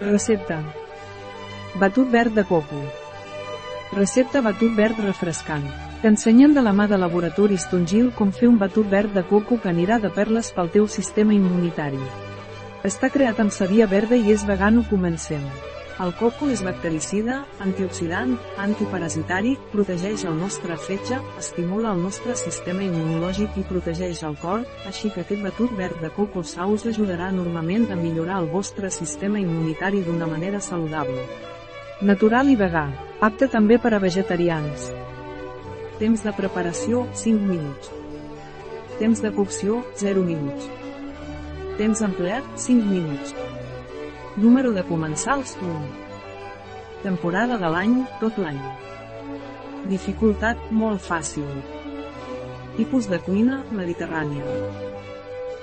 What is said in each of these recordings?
Recepta. Batut verd de coco. Recepta batut verd refrescant. T'ensenyen de la mà de laboratoris Tongil com fer un batut verd de coco que anirà de perles pel teu sistema immunitari. Està creat amb sabia verda i és vegano comencem. El coco és bactericida, antioxidant, antiparasitari, protegeix el nostre fetge, estimula el nostre sistema immunològic i protegeix el cor, així que aquest batut verd de coco sa us ajudarà enormement a millorar el vostre sistema immunitari d'una manera saludable. Natural i vegà, apte també per a vegetarians. Temps de preparació, 5 minuts. Temps de cocció, 0 minuts. Temps empleat, 5 minuts. Número de comensals 1. Temporada de l'any, tot l'any. Dificultat, molt fàcil. Tipus de cuina, mediterrània.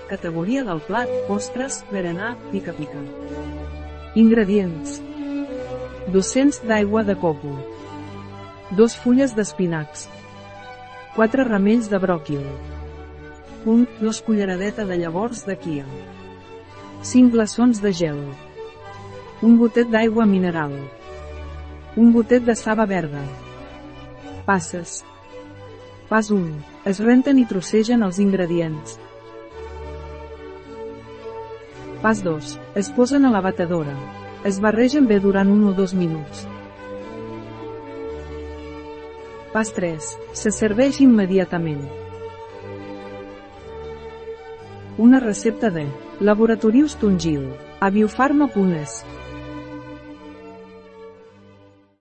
Categoria del plat, postres, berenar, pica-pica. Ingredients. 200 d'aigua de coco. 2 fulles d'espinacs. 4 ramells de bròquil. 1. 2 culleradeta de llavors de quia. 5 glaçons de gel. Un gotet d'aigua mineral. Un gotet de saba verda. Passes. Pas 1. Es renten i trossegen els ingredients. Pas 2. Es posen a la batedora. Es barregen bé durant 1 o 2 minuts. Pas 3. Se serveix immediatament. Una recepta de Laboratorius Tungil, a biofarma.es.